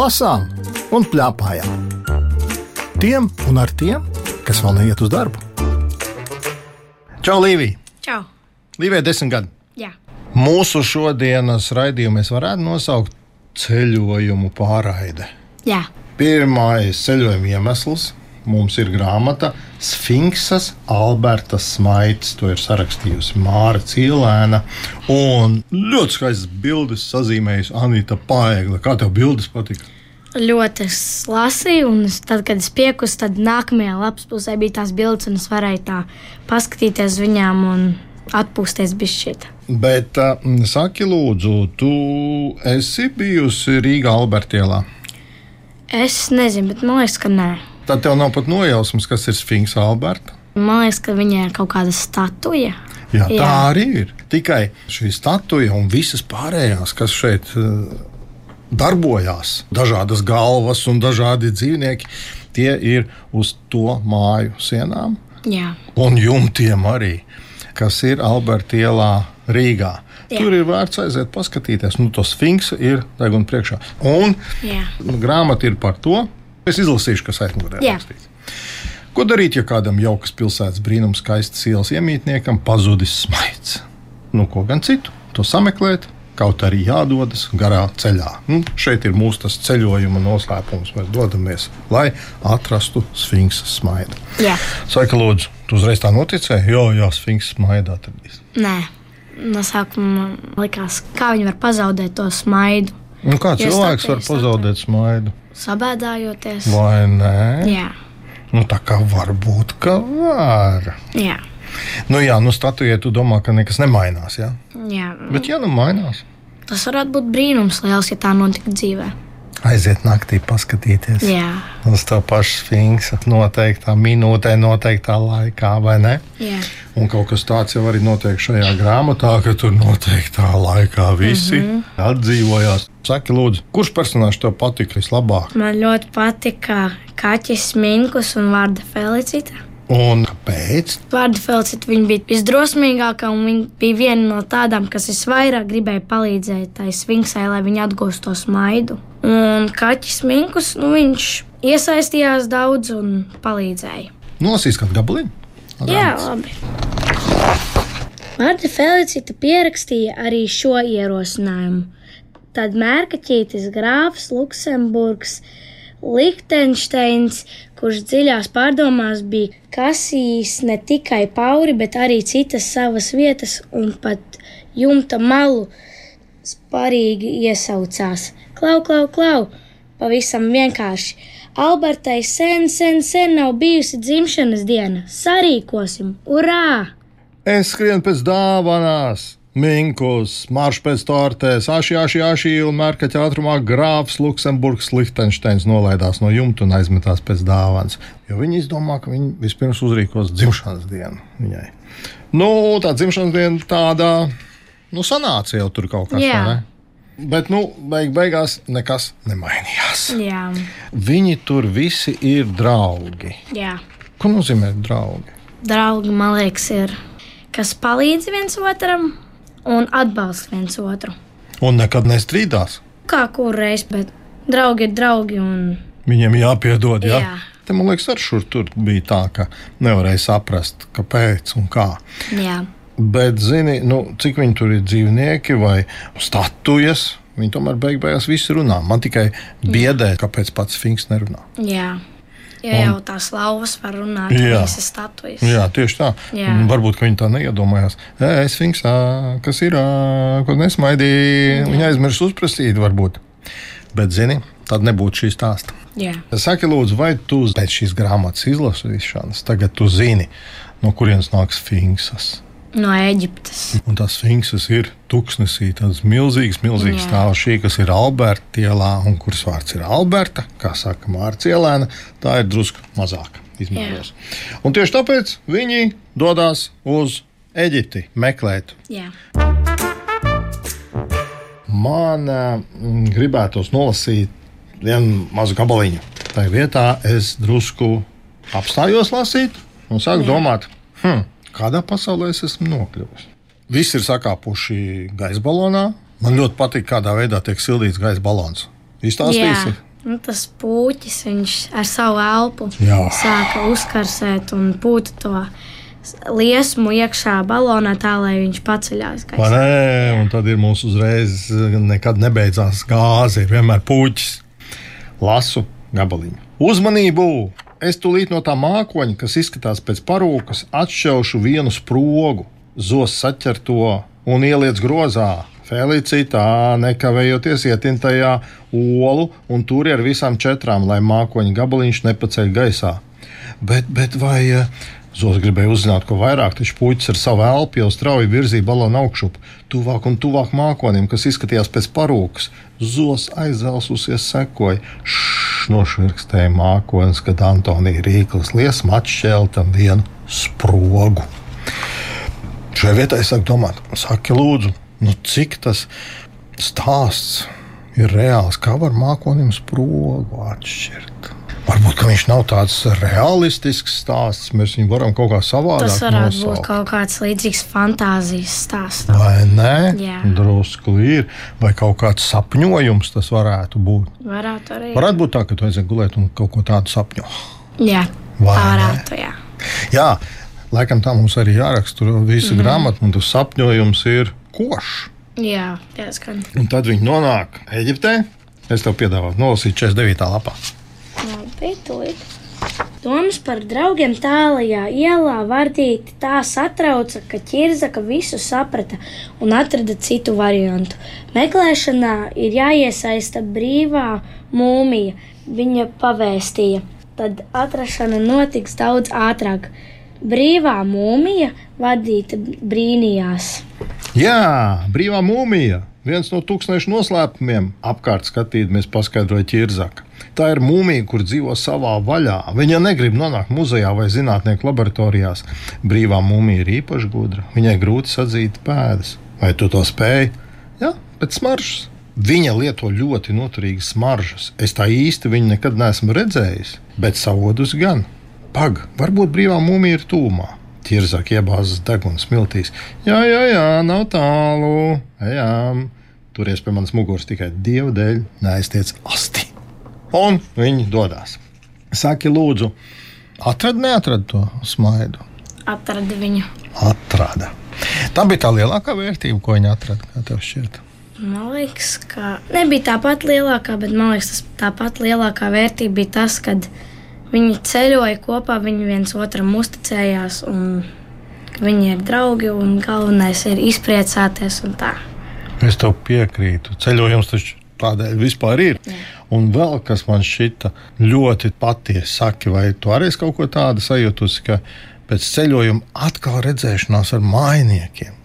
lasām un plēpājām. Tiem un ar tiem, kas vēl neiet uz darbu. Čau, Līvija! Čau! Līvija, desmit gadi! Jā, Mūsu šodienas raidījumu mēs varētu nosaukt ceļojumu pārraide. jā. Pirmais ceļojuma iemesls mums ir grāmata Sfinksas Albertas Smaitas. To ir sarakstījusi Māra Cielēna. Un ļoti skaistas bildes sazīmējusi Anita Paegla. Kā tev bildes patika? Ļoti lasīju, un es, tad, kad es piekusu, tad nākamajā lapas pusē bija tās bildes, un es varēju tā paskatīties viņām un atpūsties bišķīt. Bet, uh, saki, lūdzu, tu esi bijusi Rīgā Albertielā. Es nezinu, bet man liekas, ka nē. Tad tev nav pat nojausmas, kas ir Sfinksa Alberta. Man liekas, ka viņai ir kaut kāda statuja. Jā, tā Jā. Arī ir. Tikai šī statuja un visas pārējās, kas šeit eh, darbojās, dažādas galvas un dažādi dzīvnieki, tie ir uz to māju sienām Jā, un jumtiem arī, kas ir Alberta ielā Rīgā. Jā. Tur ir vērts aiziet, paskatīties. Nu, tas Finks ir deguna priekšā. Un jā. grāmata ir par to. Es izlasīšu, kas aizmugurē rakstīts. Ko darīt, ja kādam jaukas pilsētas brīnums, skaistas ielas iemītniekam pazudis smaids? Nu, ko gan citu? To sameklēt, kaut arī jādodas garā ceļā. Nu, šeit ir mūsu ceļojuma noslēpums. Mēs dodamies, lai atrastu sfinksa smaidu. jā. Saka, lūdzu, tu uzreiz tā noticēji? Jā, jā, sfinksa smaidu atradīs. Nē, no sākuma likās, kā viņi var pazaudēt to smaidu, Nu, kā cilvēks var pazaudēt smaidu? sabēdājoties. Vai nē? Jā, Nu, tā kā varbūt, ka var. jā. Nu, jā, nu, statujā tu domā, ka nekas nemainās. Jā? jā. Bet, ja nu mainās, Tas varētu būt brīnums liels, ja tā notika dzīvē. aiziet naktī paskatīties Jā, uz to pašu sfinksu, noteiktā minūtē, noteiktā laikā, vai ne? jā. Un kaut kas tāds jau arī notiek šajā grāmatā, ka tur noteiktā laikā visi mm -hmm. atdzīvojās. Saki, lūdzu, kurš personāžs tev patika vislabāk? Man ļoti patika kaķis Minkus un Vārda Felicita. Un kāpēc? Vārda Felicita viņa bija visdrosmīgākā, un viņa bija viena no tādām, kas visvairāk gribēja palīdzēt tai svinksai, lai viņa atgūst to smaidu. Un kaķis Minkus, nu, viņš iesaistījās daudz un palīdzēja. Nosīs kādu gabaliņu? Jā, labi. Marta Felicita pierakstīja arī šo ierosinājumu. Tad mērkaķītis grāfs Luksemburgs, Lichtensteins, kurš dziļās pārdomās bija kasījis ne tikai pauri, bet arī citas savas vietas un pat jumta malu sparīgi iesaucās. Klau, klau, klau! Pavisam vienkārši. Albertai sen, sen, sen nav bijusi dzimšanas diena. Sarīkosim! Urā! Es skrienu pēc dāvanās. Minkus, marš pēc tortēs, aši, aši, aši, un mērkaķa ātrumā grāfs Luksemburgas Lichtensteins nolaidās no jumta un aizmetās pēc dāvanas. Jo viņi izdomā, ka viņi vispirms uzrīkos dzimšanas dienu viņai. Nu, tā dzimšanas diena tāda, nu, sanāca jau tur kaut kas tāds. Bet, nu, beig beigās nekas nemainījās. Jā, Viņi tur visi ir draugi. jā. Ko nozīmē draugi? Draugi, man liekas, ir kas palīdz viens otram un atbalsta viens otru. Un nekad nestrīdās. Kā kurreiz, bet draugi ir draugi un Viņiem jāpiedod. Jā. Jā. Te, man liekas, arī šur tur bija tā, ka nevarēja saprast, kāpēc un kā. jā. Bet, zini, nu, cik viņi tur ir dzīvnieki vai statujas, viņi tomēr beig beigās visi runā. Man tikai biedē, kāpēc pats Finks nerunā. jā. Ja jau tās lauvas var runāt, Jā. viņas ir statujas. Jā, tieši tā. Jā. Un Varbūt viņi tā neiedomājās. Es Finksā, kas ir, ko nesmaidīja. Viņa aizmirst uzprasīt, varbūt. Bet, zini, tad nebūtu šī stāsta. Jā. Saki, lūdzu, vai tu pēc šīs grāmatas izlasīšanas tagad tu zini, no kurienes nāks Finksas? No Eģiptes. Un tas Finksas ir tuksnesī, tāds milzīgs, milzīgs Jā. stāvs. Šī, kas ir Alberta ielā, un kuras vārds ir Alberta, kā saka Mārcis Ielēna, tā ir drusku mazāk izmēros. Un tieši tāpēc viņi dodas uz Eģipti meklēt. Jā. Man uh, gribētos nolasīt vienu mazu gabaliņu. Tā vietā es drusku apstājos lasīt un sāku domāt, hm, kādā pasaulē es esmu nokļuvis. Visi ir sakāpuši gaisa balonā. Man ļoti patīk, kādā veidā tiek sildīts gaisa balons. Izstāstīsi? Nu, tas puķis ar savu elpu Jā. sāka uzkarsēt un pūta to liesmu iekšā balonā, tā lai viņš paceļās. Ne? Un tad ir mums uzreiz nekad nebeidzās gāze, ir vienmēr puķis. Lasu gabaliņu. Uzmanību! Es tūlīt no tā mākoņa, kas izskatās pēc parūkas, atšķelšu vienu sprogu, zos saķer to un ieliec grozā. Felicitā, nekavējoties ietin tajā olu un tur ar visām četrām, lai mākoņa gabaliņš nepaceļ gaisā. Bet, bet vai eh, Zos gribēja uzzināt, ko vairāk, taču puķis ar savu elpu jau strauji virzīja balonu augšup, tuvāk un tuvāk mākonim, kas izskatījās pēc parūkas. Zos aizelsusies sekoja. Šš, nošvirkstēja mākonis, kad Antonija Rīklis liesma atšķēla tam vienu sprogu. Šai vietai es sāku domāt, saki, lūdzu, nu cik tas stāsts ir reāls, kā var mākonim sprogu atšķirt. Varbūt ka viņš nav tāds realistisks stāsts. Mēs viņu varam kaut kā savādāk Tas varētu būt nosaukt. kaut kāds līdzīgs fantāzijas stāsts. Vai ne? Jā. Drusku ir. Vai kaut kāds sapņojums tas varētu būt. Varētu arī. Varētu būt tā, ka tu aizies gulēt un kaut ko tādu sapņo. Jā, Vai tā ne? varētu. Jā. Jā, laikam tā mums arī jāraksta. Tur Mhm. mm. grāmata, un tas sapņojums ir košs. Jā, diezgan. Un tad viņi nonāk Eģiptē. Es tev piedāvāju nolasīt 49. lapā. Labi, tūlīt. Domas par draugiem tālajā ielā vardīti tā satrauca, ka ķirzaka visu saprata un atrada citu variantu. Meklēšanā ir jāiesaista brīvā mūmija, viņa pavēstīja. Tad atrašana notiks daudz ātrāk. Brīvā mūmija vadīta brīnījās. Jā, brīvā mūmija. Viens no tūkstošu noslēpumiem apkārt skatīties, paskaidroja ķirzaka. Tā ir mūmija, kur dzīvo savā vaļā. Viņa negrib nonākt muzejā vai zinātnieku laboratorijās. Brīvā mūmija ir īpaši gudra. Viņai grūti sadzīt pēdas. Vai tu to spēj? Jā, pēc smaržas. Viņa lieto ļoti noturīgas smaržas. Es tā īsti viņu nekad neesmu redzējis, bet savodus gan. Pag, varbūt brīvā mūmija ir tūmā. Tirzāk iebāzas deguns smiltīs. Jā, jā, jā, nav tālu. Ejam. Turies pie manas muguras tikai dieva dēļ, neaiztiec asti. Un viņi dodas. Saki, lūdzu, atrad, neatrad to smaidu. Atrada viņu. Atrada. Tā bija tā lielākā vērtība, ko viņi atrada. Kā tev šķiet? Man liekas, ka nebija tā pati lielākā, bet man liekas, tas tā pati lielākā vērtība bija tas, kad viņi ceļoja kopā, viņi viens otram uzticējās, un viņi ir draugi, un galvenais ir izpriecāties un tā. Es tev piekrītu. Ceļojums taču tādēļ vispār ir. Un vēl kas man šķita ļoti patiesi, saki, vai tu arī esi kaut ko tādu sajūtusi, ka pēc ceļojuma atkal redzēšanās ar.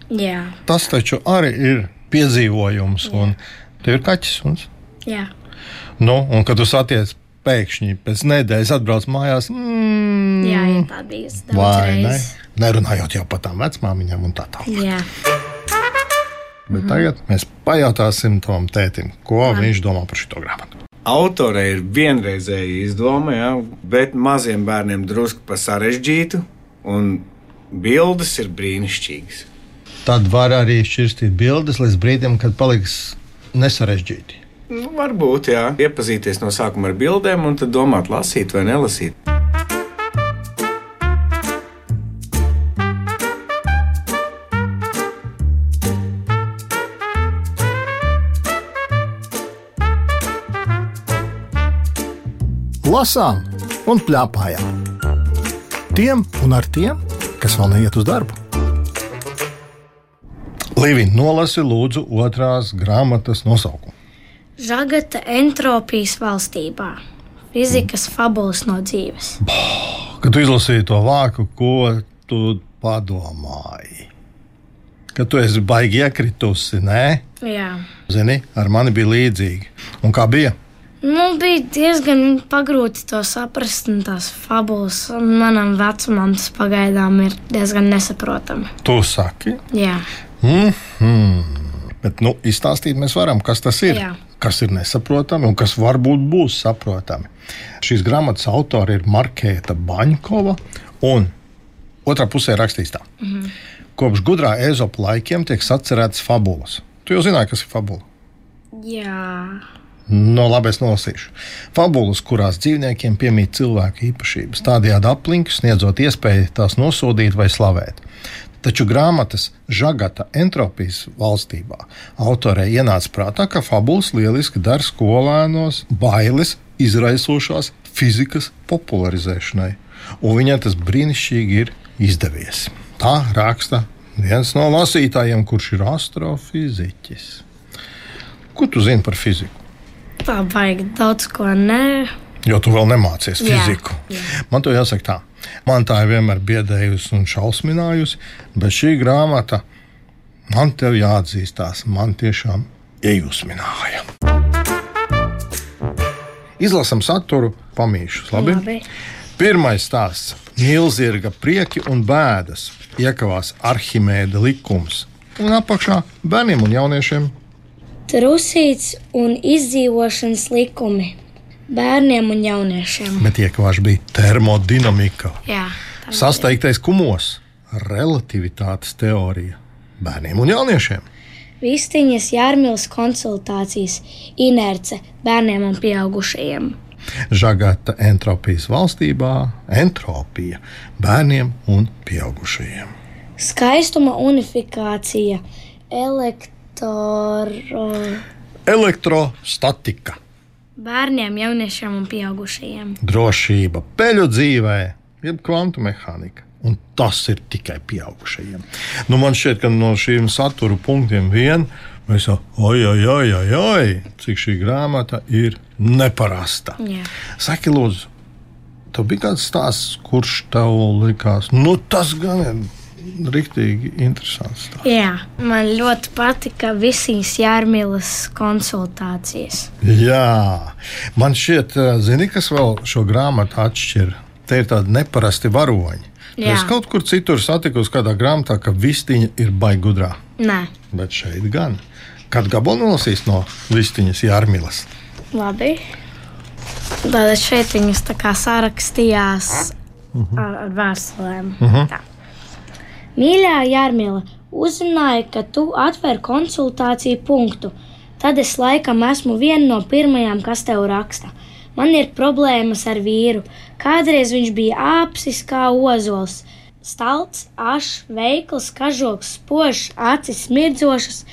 Jā, Tas taču arī ir piedzīvojums, un tev ir kaķis. Un, jā. nu, un kad tu satiec pēkšņi pēc nedēļas atbrauc mājās, mm, jā ja tā bija daudz vai ne? Nerunājot jau par tām vecmāmiņām un tā tālāk. Jā, Bet tagad mēs pajautāsim tam tētim, ko viņš domā par šo grāmatu. Autore ir vienreizēja izdoma, ja, bet maziem bērniem drusku pa sarežģītu, un bildes ir brīnišķīgas. Tad var arī šķirstīt bildes līdz brīdim, kad paliks nesarežģīti. Nu, varbūt, jā, iepazīties no sākuma ar bildēm, un tad domāt, lasīt vai nelasīt. Lasām un plēpājām. Tiem un ar tiem, kas vēl neiet uz darbu. Līvija nolasi lūdzu otrās grāmatas nosaukumu. Žagata entropijas valstībā. Fizikas fabulas no dzīves. Kad tu izlasīji to vāku, ko tu padomāji? Ka tu esi baigi iekritusi, nē? Jā. Zini, ar mani bija līdzīgi. Un kā bija? Nu, bija diezgan pagrūti to saprast, un tās fabulas manam vecumam tas pagaidām ir diezgan nesaprotami. Tu saki, Jā, mm -hmm. bet nu, izstāstīt mēs varam, kas tas ir. Jā. Kas ir nesaprotami un kas varbūt būs saprotami. Šīs grāmatas autori ir Markēta Baņkova un otrā pusē rakstīts tā. Mm -hmm. Kopš gudrā ezopa laikiem tiek sacerētas fabulas. Tu jau zināji, kas ir fabula. jā. No labi, es nolasīšu. Fabulas, kurās dzīvniekiem piemīt cilvēku īpašības, tādējādi aplink, sniedzot iespēju tās nosodīt vai slavēt. Taču grāmatas Žagata entropijas valstībā autorei ienāca prātā, ka fabulas lieliski dara skolēnos bailes izraisošās fizikas popularizēšanai, un viņai tas brīnišķīgi ir izdevies. Tā raksta viens no lasītājiem, kurš ir astrofiziķis. Ko tu zini par fiziku? Tā baigi daudz ko ne. Jo tu vēl nemācies Jā, fiziku. jā. Man to jāsaka tā. Man tā ir vienmēr biedējusi un šausminājusi, bet šī grāmata man te jāatzīstās, man tiešām iejusmināja. Izlasam saturu, pamīšus. Labi? Labi. Pirmais stāsts - Nīlzirga prieki un bēdas. Iekavās Arhimēda likums. Un apakšā bērniem un jauniešiem Trusīts un izdzīvošanas likumi bērniem un jauniešiem. bet iekavās bija termodinamika. Jā. Sasteigtais kumos, relativitātes teorija bērniem un jauniešiem. Vistiņas jārmils konsultācijas, inerce bērniem un pieaugušajiem. Žagata entropijas valstībā - entropija bērniem un pieaugušajiem. Skaistuma unifikācija, elektro Elektrostatika, bērniem, jauniešiem un pieaugušajiem. drošība, peļu dzīvē, jeb kvantu mehānika. Un tas ir tikai pieaugušajiem. Nu, man šķiet, ka no šiem satura punktiem vien mēs jau, oi, oi, oi, oi, oi, cik šī grāmata ir neparasta. Jā. Saki, lūdzu, tev bija kāds stāsts, kurš tev likās, nu, tas gan ir rīktīgi interesants. Stāsts. Jā, man ļoti patika visas jārmīlas konsultācijas. Jā, man šķiet, eh, zini, kas vēl šo grāmatu atšķir. Te ir tādi neparasti varoņi. Jā. Es kaut kur citur satikusi kādā grāmatā, ka vistiņa ir baigudrā. Nē, Bet šeit gan. Kad gabalu nolasīs no vistiņas Jārmilas. labi. Tātad šeit viņas tā kā sarakstījās ar, ar vēstulēm. Tā. Mīļā Jārmila, uzzināju, ka tu atver konsultāciju punktu. Tad es laikam esmu viena no pirmajām, kas tev raksta. Man ir problēmas ar vīru. Kādreiz viņš bija āpsis kā ozols. Stalts, ašs, veikls, kažoks, spožs, acis smirdzošas,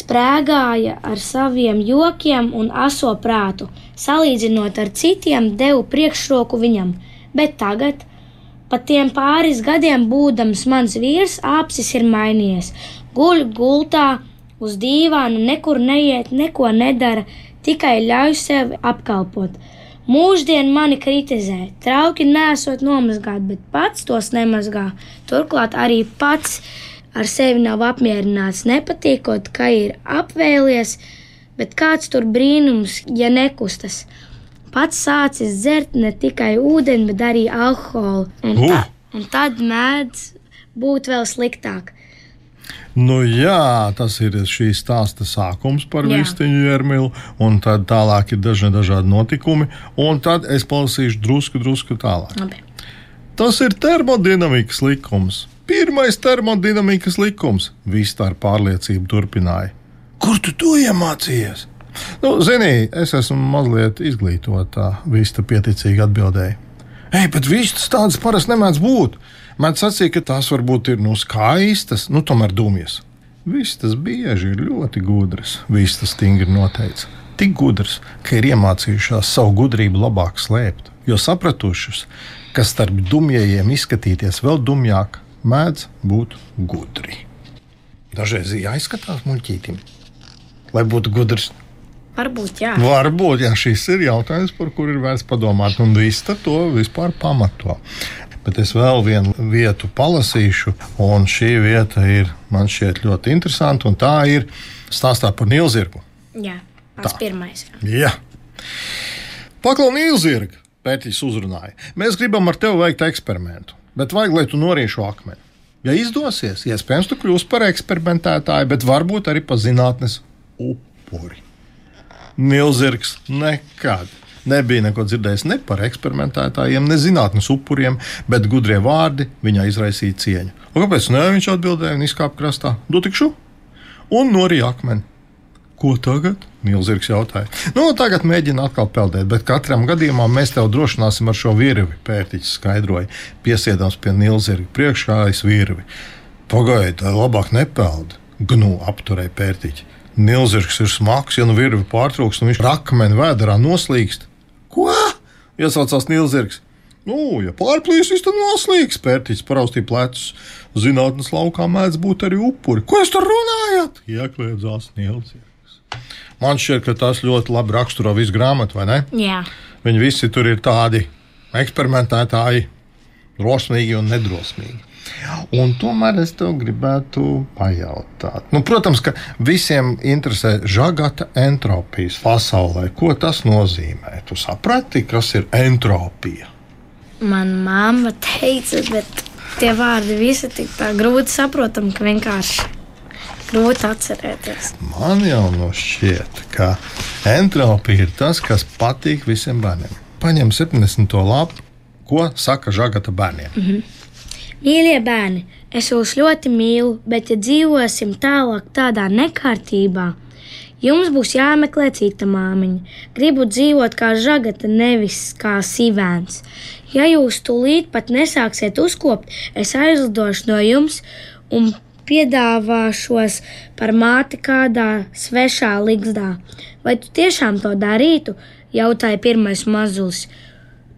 sprēgāja ar saviem jokiem un aso prātu. Salīdzinot ar citiem, devu priekšroku viņam, bet tagad, pat tiem pāris gadiem būdams mans vīrs, āpsis ir mainījies. Guļ gultā, uz dīvāna, nekur neiet, neko nedara, tikai ļauj sev apkalpot. Mūždien mani kritizē, trauki nesot nomazgāt, bet pats tos nemazgā. Turklāt arī pats ar sevi nav apmierināts, nepatīkot, ka ir apvēlies, bet kāds tur brīnums, ja nekustas. Pats sācis dzert ne tikai ūdeni, bet arī alkoholu. Un, Uh! ta, un tad mēdz būt vēl sliktāk. Nu, jā, tas ir šīs stāsta sākums par vistiņu Jārmilu, un tad tālāk ir daži dažādi notikumi, un tad es palasīšu drusku, drusku tālāk. Labi. Tas ir termodinamikas likums. Pirmais termodinamikas likums. Ar pārliecību turpināja. Kur tu to iemācījies? Nu, zini, es esmu mazliet izglītota. Vista pieticīgi atbildēja. Ei, bet vistas tādas parasti nemēdz būt. Mēdz sacīt, ka tās varbūt ir nu skaistas, nu tomēr dumjas. Vistas bieži ir ļoti gudras, vistas stingri noteica. Tik gudras, ka ir iemācījušās savu gudrību labāk slēpt, jo sapratušas, ka starp dumjajiem izskatīties vēl dumjāk, mēdz būt gudri. Dažreiz jāizskatās muļķītim, lai būtu gudrs. Varbūt jā. Varbūt jā, šis ir jautājums, par kuru ir vērts padomāt, un viss to vispār pamato. Bet es vēl vienu vietu palasīšu, un šī vieta ir man šķiet ļoti interesanta, un tā ir stāstā par Nīlzirgu. Jā, pats pirmais. Jā. Paklau Nīlzirga, Pētīs uzrunāja. Mēs gribam ar tevi veikt eksperimentu, bet vajag, lai tu noriešu akmeni. Ja izdosies, iespējams, tu kļūsi par eksperimentētāju, bet varbūt arī par zinātnes upuri. Nīlzirgs nekad nebija neko dzirdējis ne par eksperimentētājiem, ne zinātnes upuriem, bet gudrie vārdi viņā izraisīja cieņu. Un kāpēc ne? Viņš atbildēja un izkāpa krastā. Dotikšu un norija akmeni. Ko tagad? Milzīgs jautāja. Nu, tagad mēģina atkal peldēt, bet katram gadījumā mēs tev drošināsim ar šo virvi. Pērtiķis skaidroja, piesiedams pie Nilzirga priekšā aiz virvi. Pagaidiet, labāk nepeld. Gnu apturēja pērtiķi. Nilzirgs ir smags, ja nu virvi pārtrūks, un viņš rakmeni vēdā noslīkst. Ko? Iesaucās Nilzirgs. Nu, ja pārplīsīs, tad noslīgs. Pērtiķis paraustīja plecus. Zinātnes laukā mēdz būt arī upuri. Ko jūs tur runājat? Iekļūdzās Nilzirgs. Man šķiet, ka tas ļoti labi raksturo visu grāmatu, vai ne? Jā, Viņi visi tur ir tādi eksperimentētāji, drosmīgi un nedrosmīgi. Un tomēr es tev gribētu pajautāt. Nu, protams, ka visiem interesē žagata entropijas pasaulē. Ko tas nozīmē? Tu saprati, kas ir entropija? man mamma teica, bet tie vārdi visi tik tā grūti saprotami, ka vienkārši grūti atcerēties. Man jau no šķiet, ka entropija ir tas, kas patīk visiem bērniem. Paņem 70. lapu, ko saka žagata bērniem. Mīļie bērni, es jūs ļoti mīlu, bet ja dzīvosim tālāk tādā nekārtībā, jums būs jāmeklē cita māmiņa. Gribu dzīvot kā žagata, nevis kā sīvēns. Ja jūs tūlīt pat nesāksiet uzkopt, es aizlidošu no jums un piedāvāšos par māti kādā svešā ligzdā. Vai tu tiešām to darītu? jautāja pirmais mazulis.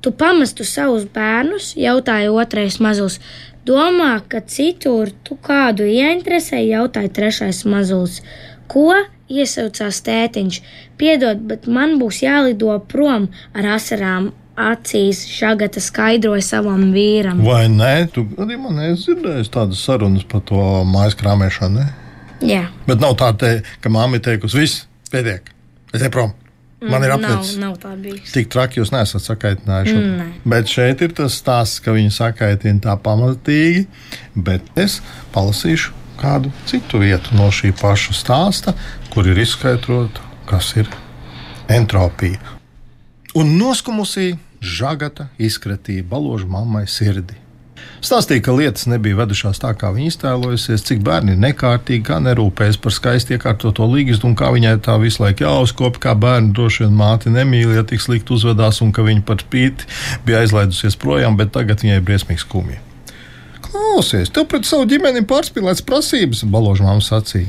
Tu pamestu savus bērnus, jautāja otrais mazulis. Domā, ka citur tu kādu ieinteresē, jautāja trešais mazulis. Ko? iesaucās tētiņš. Piedod, bet man būs jālido prom ar asarām acīs, šagata skaidroja savam vīram. Vai nē, tu arī man neesi dzirdējis tādas sarunas par to mājas krāpšanu? ne? Jā, Bet nav tā, te, ka māmiņa teikusi, viss, pietiek, eju prom. Man ir Mm, nav, apnicis. nav tā bijis. Tik traki jūs nesat sakaitinājuši. Mm. Bet šeit ir tas stāsts, ka viņi sakaitina tā pamatīgi. Bet es palasīšu kādu citu vietu no šī paša stāsta, kur ir izskaidrota, kas ir entropija. Un noskumusī žagata izkratīja baložu mammai sirdi. Stāstīja, ka lietas nebija vedušās tā, kā viņa iztēlojusies, cik bērni ir nekārtīgi, kā nerūpējas par skaisti iekārtoto līgstu un kā viņai tā visu laiku jāuzkopja, kā bērni droši vien māti nemīl, ja tik slikti uzvedās un ka viņa par spīti bija aizlaidusies projām, bet tagad viņai ir briesmīgs skumji. Klausies, tev pret savu ģimeni pārspīlēts prasības, baloža māma sacīja.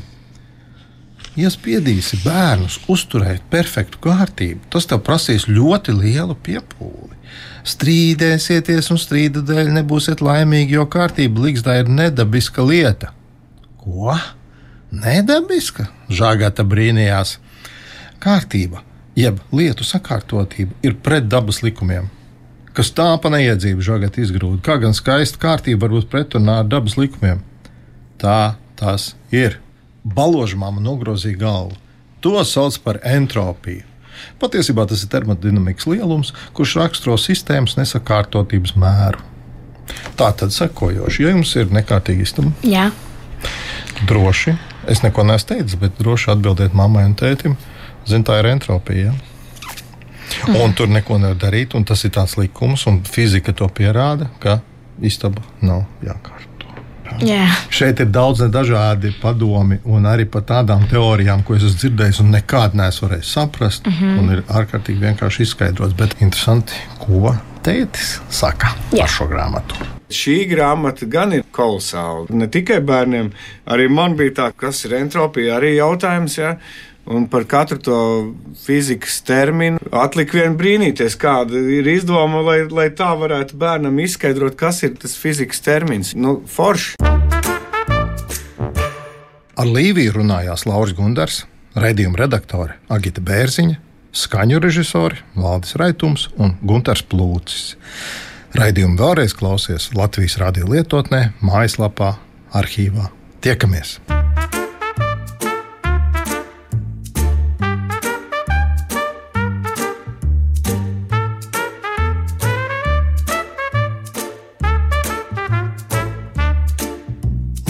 Ja spiedīsi bērnus uzturēt perfektu kārtību, tas tev prasīs ļoti lielu piepūli. Strīdēsieties, un strīda dēļ nebūsiet laimīgi, jo kārtība līgzdā ir nedabiska lieta. Ko? Nedabiska? Žagata brīnījās. Kārtība, jeb lietu sakārtotība, ir pret dabas likumiem. Kas tā pa neiedzību žagata izgrūda, kā gan skaista kārtība var būt pretrunā ar dabas likumiem. Tā tas ir. Baložmāma nogrozīja galvu. To sauc par entropiju. Patiesībā tas ir termodinamikas lielums, kurš raksturo sistēmas nesakārtotības mēru. Tā tad sekojoši, ja jums ir nekārtīgi istaba, Jā, droši, es neko neesmu teicis, bet droši atbildiet mammai un tētim, zin, tā ir entropija. Ja? Un tur neko nevar darīt, un tas ir tāds likums, un fizika to pierāda, ka istaba nav jākārto. Jā. Šeit ir daudz dažādi padomi, un arī par tādām teorijām, ko es esmu dzirdējis, un nekad neesmu varējis saprast. Mm -hmm. Un ir ārkārtīgi vienkārši izskaidrots, bet interesanti, ko tētis saka Jā. par šo grāmatu. Šī grāmata gan ir kolosāla. Ne tikai bērniem, arī man bija tā, kas ir entropija, arī jautājums. Ja? Un par katru to fizikas terminu atlika vien brīnīties, kāda ir izdoma, lai, lai tā varētu bērnam izskaidrot, kas ir tas fizikas termins. Nu, forši. Ar Līviju runājās Lauris Gundars, raidījuma redaktore Agita Bērziņa, skaņu režisori Valdis Raitums un Gunārs Plūcis. Raidījumu vēlreiz klausies Latvijas radio lietotnē, mājaslapā, arhīvā. Tiekamies!